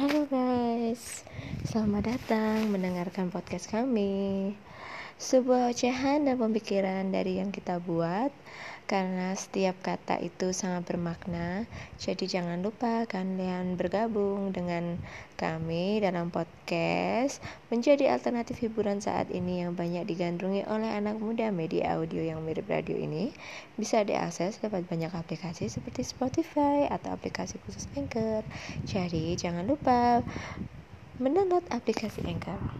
Halo guys, selamat datang mendengarkan podcast kami. Sebuah ocehan dan pemikiran dari yang kita buat, karena setiap kata itu sangat bermakna. Jadi, jangan lupa kalian bergabung dengan kami dalam podcast, menjadi alternatif hiburan saat ini yang banyak digandrungi oleh anak muda. Media audio yang mirip radio ini bisa diakses lewat banyak aplikasi seperti Spotify atau aplikasi khusus Anchor. Jadi, jangan lupa mendownload aplikasi Anchor.